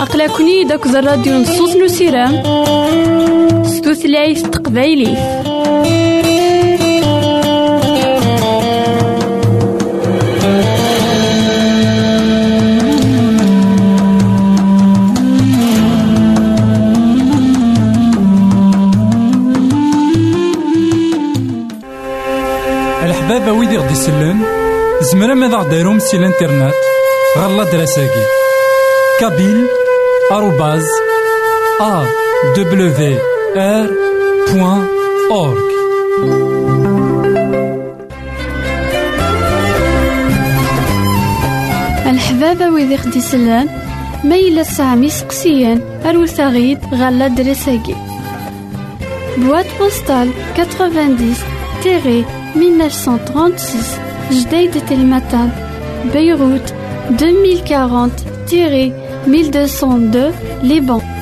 أقلكني داك الراديو نصوص نسيرام ستوثلايف تقبايلي. الحبابة ويدي غدي يسلن زمرا ماذا غديرهم سي الانترنت؟ غالا دراساكي كابيل آروباز أ دبليو آر بوان أورك الحبابة ويدي خدي سلان ميلا سامي سقسيان أروثاغيد غالا دراساكي بواد بوستال 90 تيري 1936 جديدة المتن بيروت 2040 تيري 1202 Liban.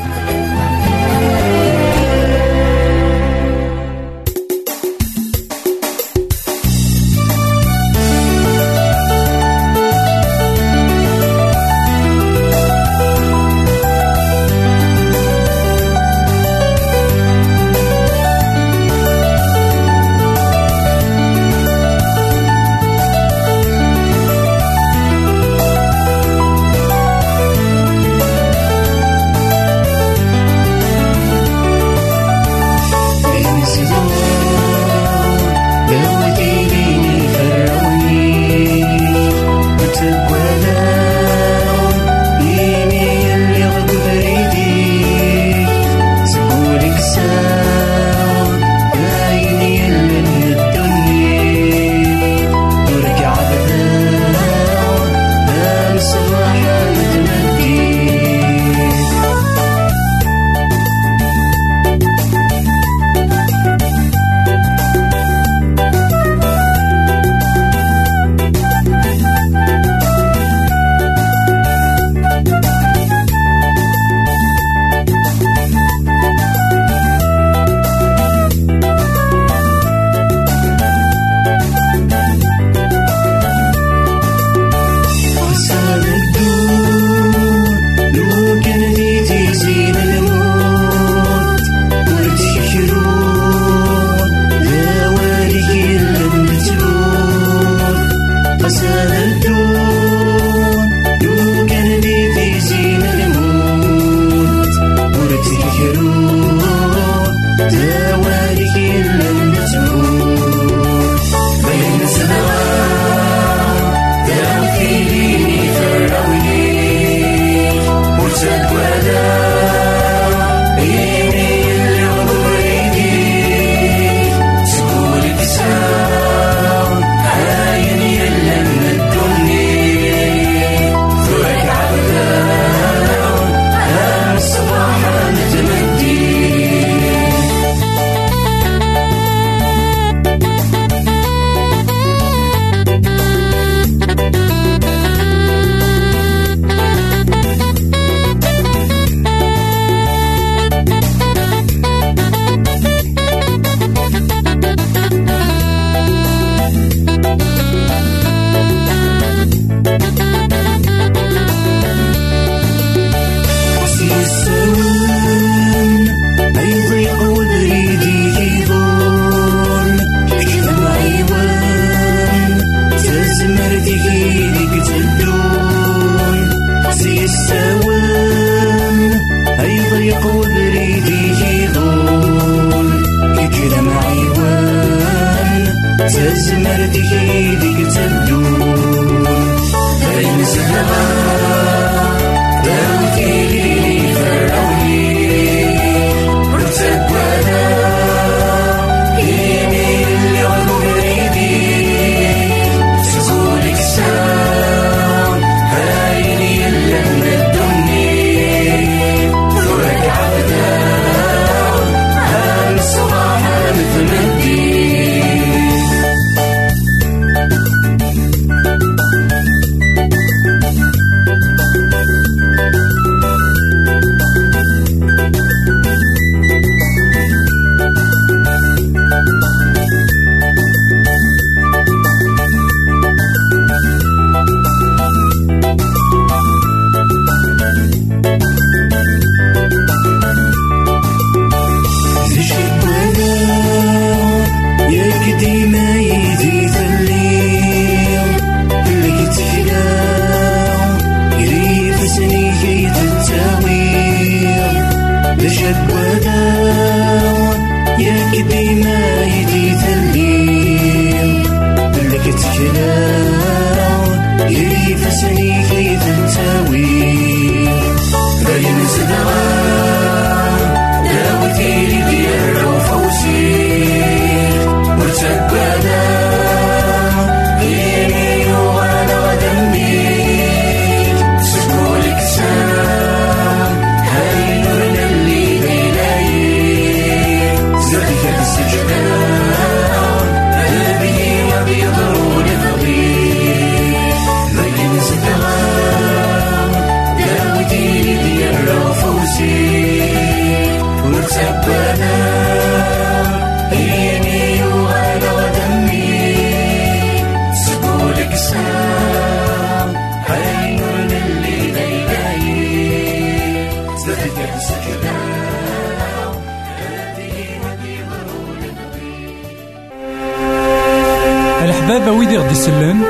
الحبابة ويدي غدي يسلم.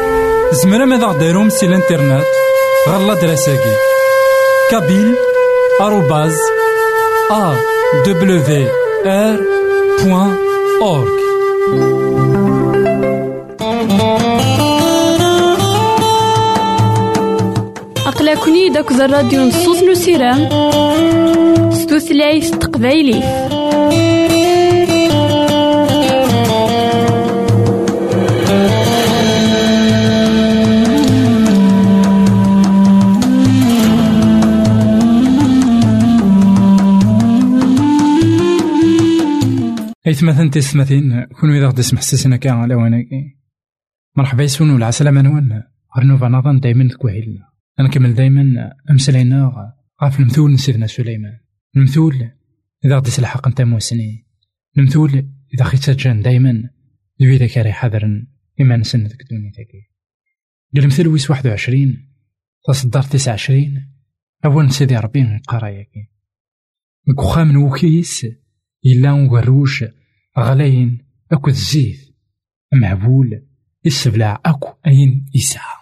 زمرا ماذا غديرهم سي الانترنت. غالا دراساكي كابيل آروباز أ دبليو آر بوان أورك أقلكني داك الراديو نصوص نسيرام ستوثلايف تقبايلي. إثمثن تسمثين كون إذا غدي سمح سيسنا كاع على واناكي مرحبا يسون العسلامة نوان. غرنوفا نظن دايما تكوهيلنا نكمل دايما أمسلينا غاف المثول سيدنا سليمان. المثول إذا غدي سلحق نتا موسني. المثول إذا خيت جان دايما. ذاك راه حذرا. إما نسن ذاك دوني ذاكي المثل ويس واحد وعشرين. تصدر تسعة عشرين. أول سيدي ربي قراياكي مكوخا من وكيس. إلا وروج غلاين أكو الزيت. معبول يسبلع أكو أين يسعى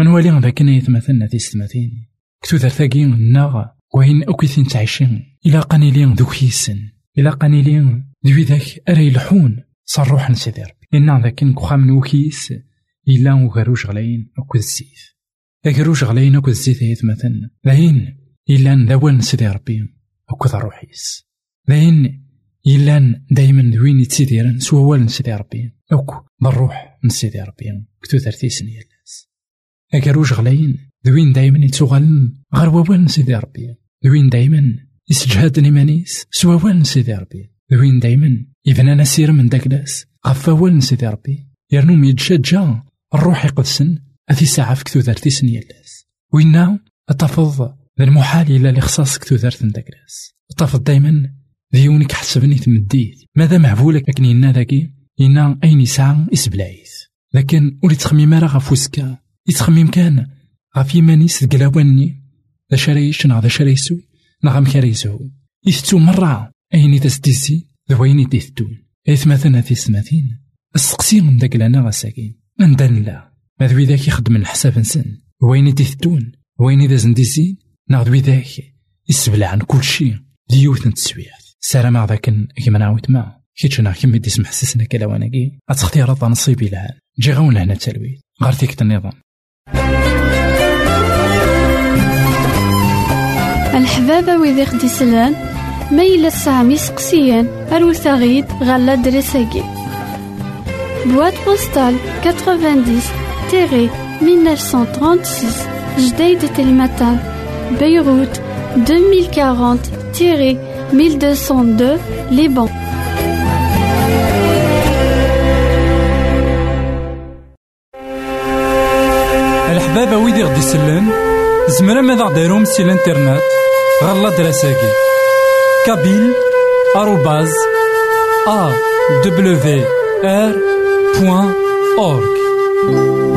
نوالي ذاك يتمثلنا في ستماثين كتو ثاقي الناغ وين أكو ثين تعيشين. إلا قانيلين ذوك يسن إلا قانيلين ذوي ذاك أري الحون. صروح نسيدي ربي إنا ذاك نكوخا من وكيس إلا وغروج غلاين أكو الزيت. ذاك روج غلاين أكو الزيت يتمثلنا ذاين إلا ذاوال نسيدي ربي أكو ذا روحيس ذاين إلا دايما دوين يتسيديرن سوا والن سيدي ربي. أوك بالروح من سيدي ربي. كتو ثرتي سنية الناس. أكاروج غلاين؟ دوين دايما يتسوغالن غير ووالن سيدي ربي. دوين دايما يسجهاد نيمانيس سوا والن سيدي ربي. دوين دايما يبنى نسير من داكلاس غفا والن سيدي ربي. يرنو ميتشجع الروح يقدسن. أثي ساعة في كتو ثرتي سنية الناس. وينا أتفض المحال إلا لخصاص كتو ثرت داكلاس أتفض دايما ديونك حسبني تمديت. ماذا معبولك لكن ينا ذاكي؟ ينا أين يسعى إسبلايث لكن ولي تخميم راه غف وسكا يتخميم كان. غف يمانيس دقلاواني ذا شريش نا ذا شريسو. نا غام كاريسو يثتو مرة. أين تسديسي ذوين يديثتون إيث مثلا في سماثين السقسي من داك لنا غساكين ندان لا ماذا ذاك يخدم الحساب نسن. وين يديثتون وين إذا زنديسي. نا ذاك يسبلع عن كل شيء ديوث نتسويات. سلام ذاك كيما نعاود ما كيتش أنا كيما دي سمح سسنا كلا واناكي اتختير هذا نصيبي لها جي غون لهنا تلويت غير فيك النظام. الحبابة ويدي خدي سلان ميلا سامي سقسيان أروثاغيد غالا دريساكي. بواد بوستال 90 تيري 1936 جديد تلمتان بيروت 2040 تيري 1202 Liban. الحبابة ويدي غدي يسلم زمرا ماذا غديرهم سي الإنترنت غالا دراساكي كابيل آروباز أ دبليو آر بوان أورك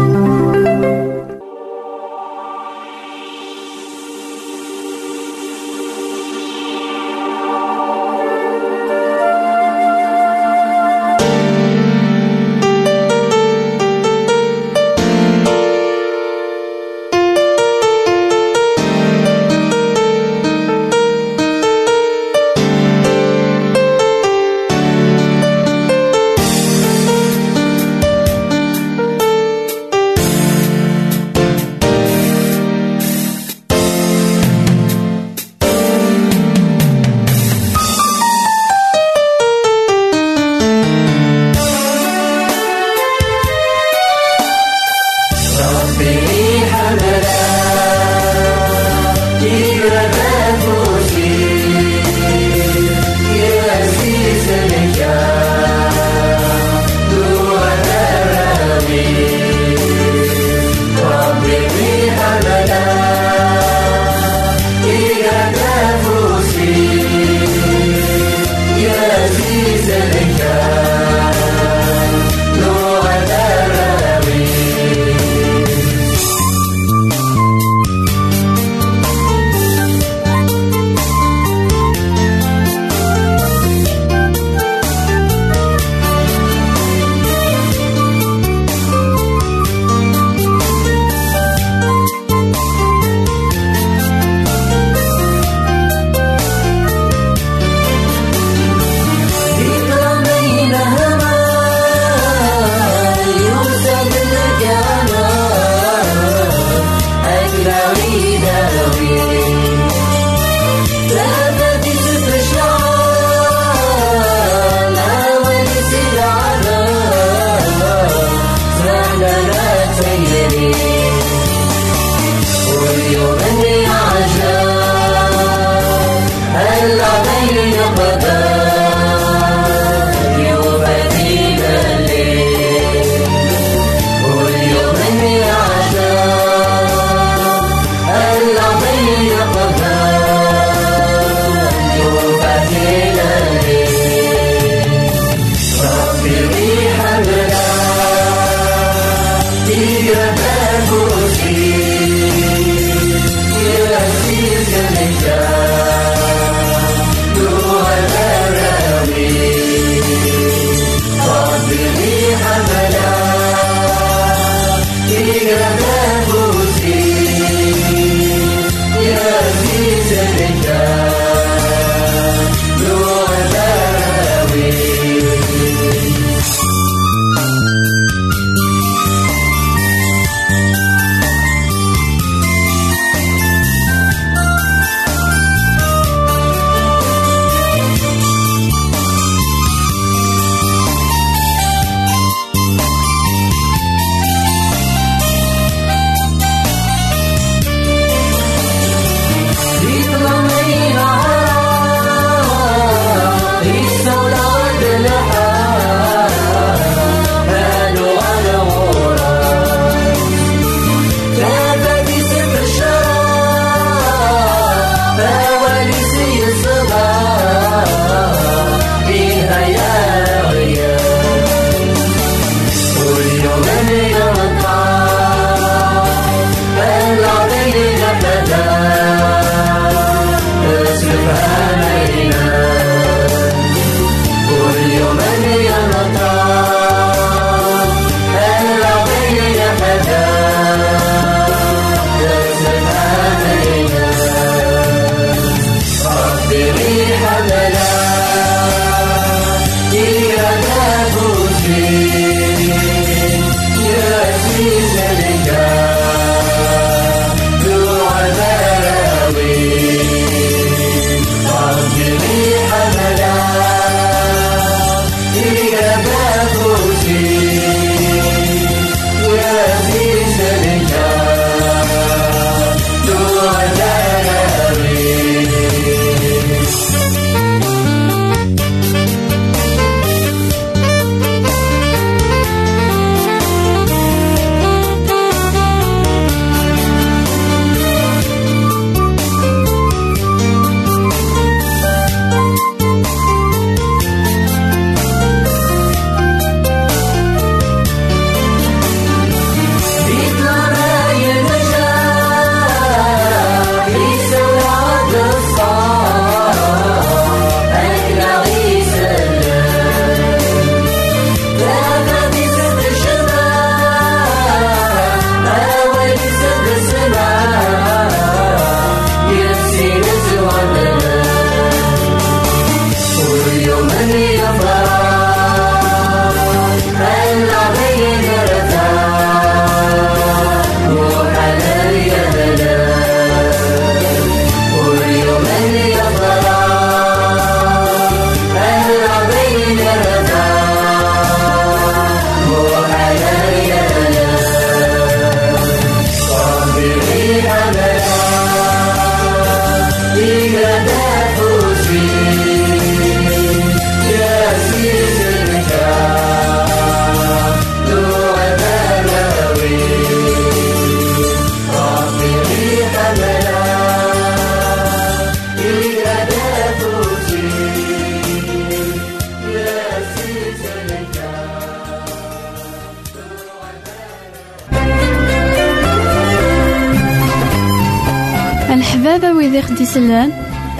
ويدي خديسلان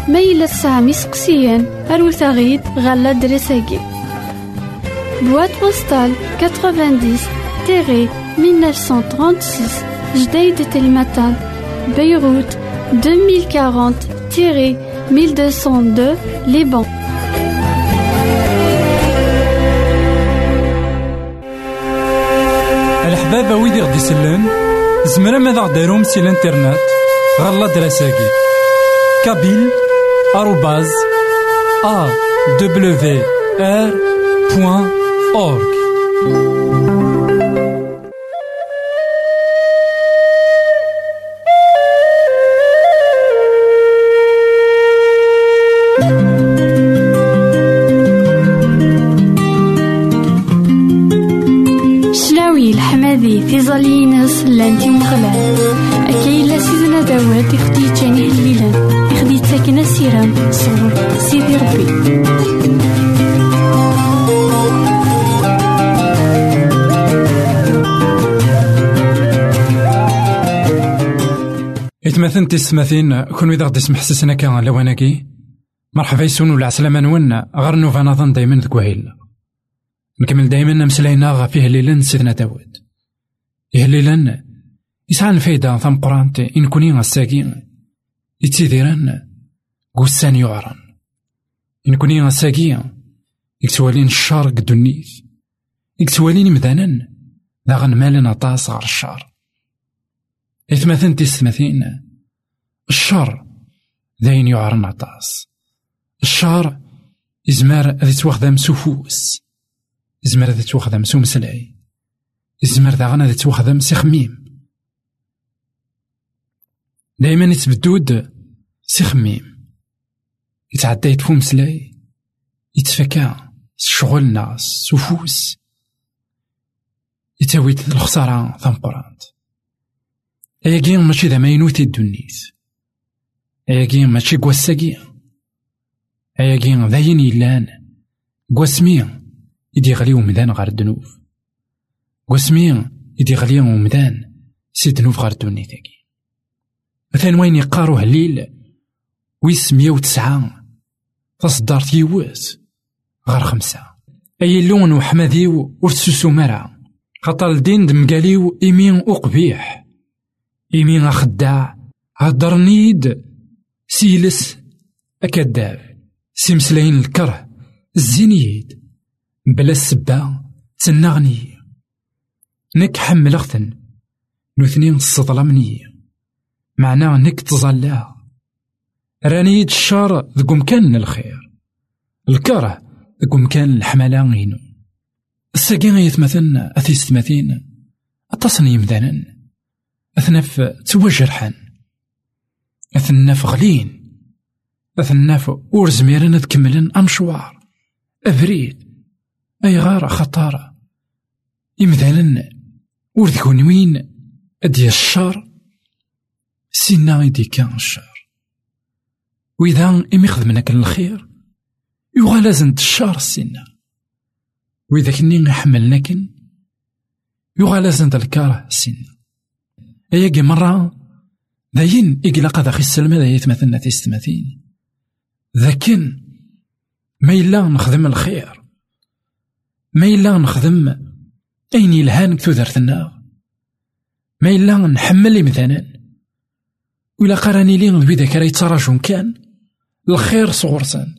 ما يلا تسعام يسقسيان أروت غيد غالا دريساكي. بواد بوستال 90 تيري 1936 جديد تلمتان بيروت 2040 تيري 1202 لبنان الحبابة ويدي غدي يسلان زمرا ماذا غديرهم سي الانترنت غالا دراساكي أورك شلاوي الحمادي في زالينس لانتي مغلان أكايلا سيدنا داوود يخدي تاني هليلان يخدي تاكنا سيران صغر سيدي ربي. إتمثل تسمثين كون إذا غدي سمح سسنا كان لواناكي. مرحبا يسون ولا عسلامة نون غير نوفا نظن دايما ذك وهيل. نكمل دايما مسلاينا فيه ليلا سيدنا داود. إيه ليلا يسعى الفايدة ثم قرانت إن كوني غساكي يتسيديران قوسان يعرن. إن كوني غساكي يكتوالين الشار قدو النيف يكتوالين مذانا ذا غنمالنا طاس غير الشار. إثمثن تستمثين الشر داين يعرن عطاس الشر إزمار ذي توخدم سفوس إزمار ذي توخدم سومسلاي إزمار ذا ذي توخدم سخميم دايما يتبدود سخميم. يتعدى يتفو مسلاي يتفكا شغل ناس سفوس. يتاويت الخسارة ثم قرانت أياكي ماشي ذا ماينوتي الدنيت. أياكي ماشي كواساكي أياكي ذاين يلان كواسمي يدي غلي ومدان غار الدنوب كواسمي يدي غلي ومدان سي دنوب غار الدنيتاكي مثلا وين يقارو هليل ويس مية وتسعة. تصدر يوات. غار خمسة. أي اللون وحماديو ورتسوسو مرا. خاطر الدين دمقاليو إيمين وقبيح إيمين أخداع هدرنيد سيلس. أكداب. سيمسلاين الكره. الزينيد بلا السبا. تنغني. نك حمل أختن. نوثنين الصظلمني معناه نك تظلا رانيد الشر ذك مكان الخير. الكره ذك مكان الحملة غينو. الساقين يتمثلن أثيستمثين أتصني مذانا أثناف توجرحن أثناف غلين. أثناف ور زميرن تكملن أمشوار أبريد أي غارة خطارة إمذانا ور ذكون وين؟ أدي الشر سينا يدي كان الشر وإذا إم يخدمنك الخير يغا لازم الشر سينا وإذا كني نحملناكن يغا لازم الكاره سينا أياكي مرة ذاين إقلاق ذا خي السلمة ذا يتمثلنا تيستمثين ذاكن ما إلا نخدم الخير. ما إلا نخدم أين يلهان كثودرتنا ما إلا نحمل مثلا وإلا قراني لي نضوي ذاك راه يتراجون كان. الخير صغرسان.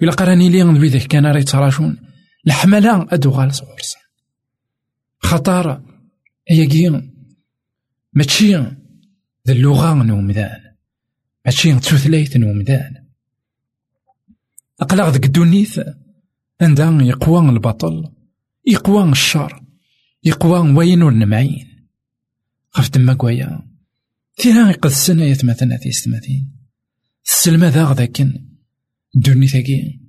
وإلا قراني لي نضوي ذاك كان راه يتراجون الحملة أدوغال صغرسان. خطارة أياكي ماشي ذا اللغة نومدان. ماشي تثليت نومدان. أقلاغ ذك الدونيث عندها يقوى البطل يقوى الشر يقوى وين ونمعين خف تما كوايا تينا يقد السنة يتمثلنا تيستمثين السلمة ذا غذاكن دوني ثاقي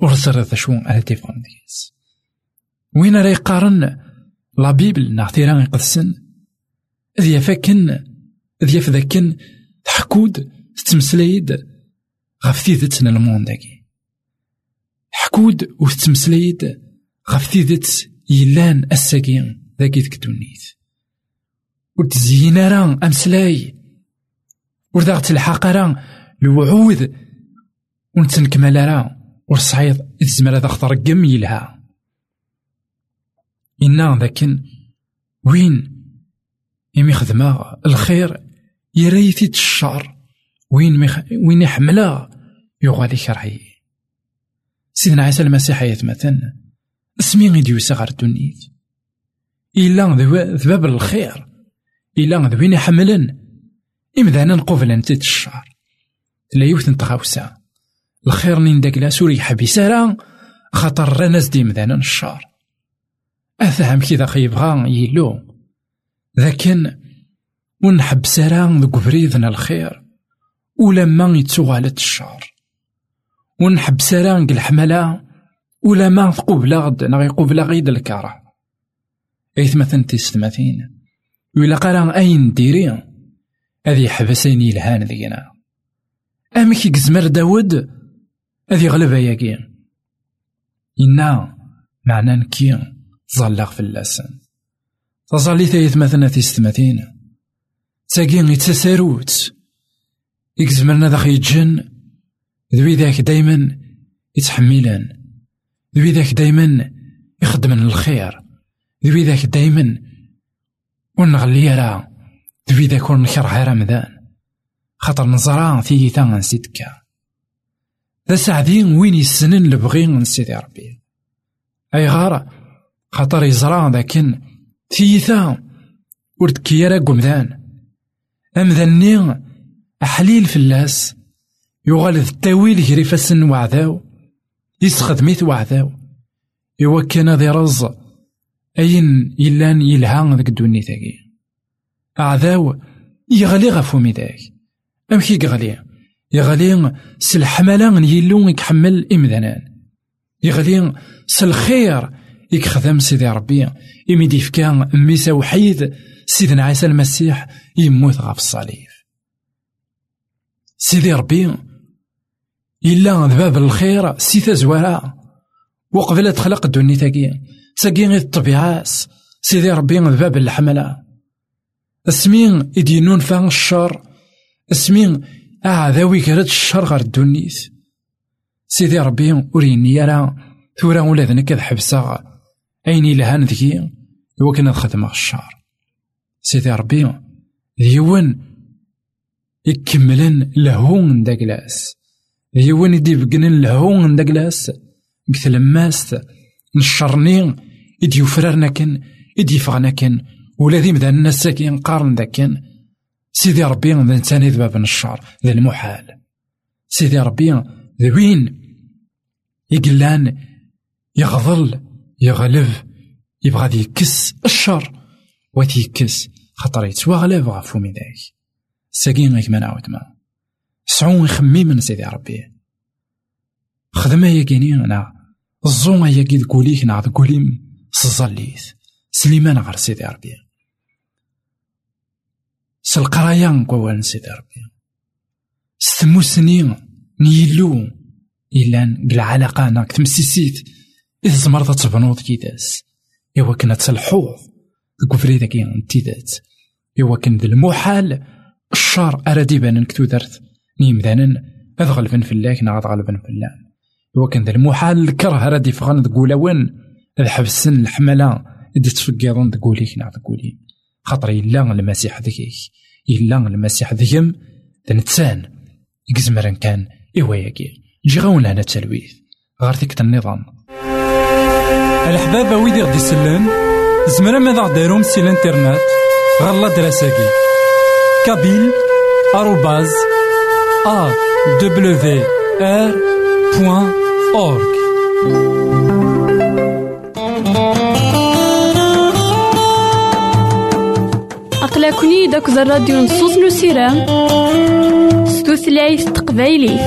ورسر ذا شو على تيفون ديس وين راه يقارن لا بيبل نعطيرا يقد السن ذي فاكن. ذي فذاكن. تحكود تتمسلايد غف تيدتنا المونداكي حكود وتتمسلايد غف تيدت يلان الساكين ذاكي ذك دونيت وتزيين راه أمسلاي. وردا الحق راه الوعود. ونتنكمل راه ورصعيد إتزمر هذا خطر قم يلها. إنا ذاكن وين؟ يمي خدمة الخير يريثي الشر وين ميخ... وين يحملها يغالي كرهي سيدنا عيسى المسيح يتمثل اسمي غيدي يسغر الدنيت. إلا ذباب الخير. إلا ذوين يحملن. إمدانا قبل أنت الشر لا يوث نتغاوسا الخير نين داك لا سوري حبيس راه خاطر رانا زدي مدانا الشر أفهم كذا خيبغا يلو. لكن ونحب سرا ذوك بريدنا الخير ولما يتسوغالت الشر ونحب سرا الحملة ولا ما قبلا غد نغي قبلا غيد الكره ايث مثلا تيستماثين ولا قرا أين ديري؟ هذي حبسين يلهان ذينا. أمك يقزمر داود هذي غلبة ياكي إنا معنى نكي ظلق في اللسان تظلي ثيث مثلا تيستماثين تاقين يتساروت يكزمرنا ذا يتجن ذوي ذاك دايما يتحملان ذوي ذاك دايما يخدم الخير ذوي ذاك دايما ونغلي راه ذوي ذاك ونكره رمضان خاطر نزرا ثيثا نسيتكا ذا سعدين وين يسنن لبغي من سيدي ربي. أي غارة خاطر يزرع ذاكن ثيثا ورد كيارا قمدان أمذني أحليل فلاس يغال التاويل يجري فسن وعذاو يستخدميت وعذاو. إوا كان ذي رز أين يلان يلها ذاك الدوني ذاكي. أعذاو يغلي غفو ميداك أمكي يغلي يغلي سلحملة يلو يكحمل إمذنان يغلي سالخير يكخدم سيدي ربي. إمي ديفكا ميسا وحيد سيدنا عيسى المسيح يموت غاف الصليب سيدي ربي إلا ذباب الخير سيتا زوارا. وقبل تخلق الدنيا تاكي ساكي غير الطبيعة سيدي ربي ذباب الحملة. أسمين إدينون فان الشر. اسمين. أعذاوي كرات الشر غير الدنيت سيدي ربي وريني يرى ثورا ولا ذنك حبسا أين لهان ذكي هو كان خدمة الشر. سيدي ربي ديون يكملن لهون داكلاس ديون يدي بقنن لهون داكلاس مثل ماست نشرني إدي يفررنا كن إدي يفغنا كن ولا ذي مدان الناس ساكين قارن ذاكن. سيدي ربي ذا نتاني ذباب الشر ذا المحال. سيدي ربي ذوين يقلان يغضل يغلب يبغى يكس الشر واتي يكس خاطر يتواغلب غفو من ذاك. ساقين غيك ما نعاود ما. سعون يخمي من سيدي ربي. خدمة ياكيني أنا الزوم ياكي تقوليك نعض قوليم سزليث. سليمان غير سيدي ربي. سالقرايا نقوال سيدي ربي. ستموسني نيلو إلا العلاقة ناك تمسيسيت. إذا زمرت تبنوض كيداس. إوا كنا تلحوظ كفري ذاكي انتيدات. إوا كان المحال. الشر أرادي بان كتو درت. نيمذانا أذ غلبن فلاك نا غلبن فلان. إوا كان المحال. الكره أرادي فغان تقول وين أذ حبسن الحملة. إدي تفقيضون تقوليك نا تقولي خاطر إلا المسيح ذكيك إلا المسيح ذيم تنتسان يكزمرن كان إوا ياكي. نجي غاون لهنا التلويث. غير ثيك النظام. الحباب ويدي غدي يسلن زمرا ماذا دايرهم سي الإنترنت؟ غالا دراساكي. كابيل آروباز أ دبليو آر بوان أورك أقلكني داك الراديو نصوص نو سيرام. ستوثلايف تقبايلي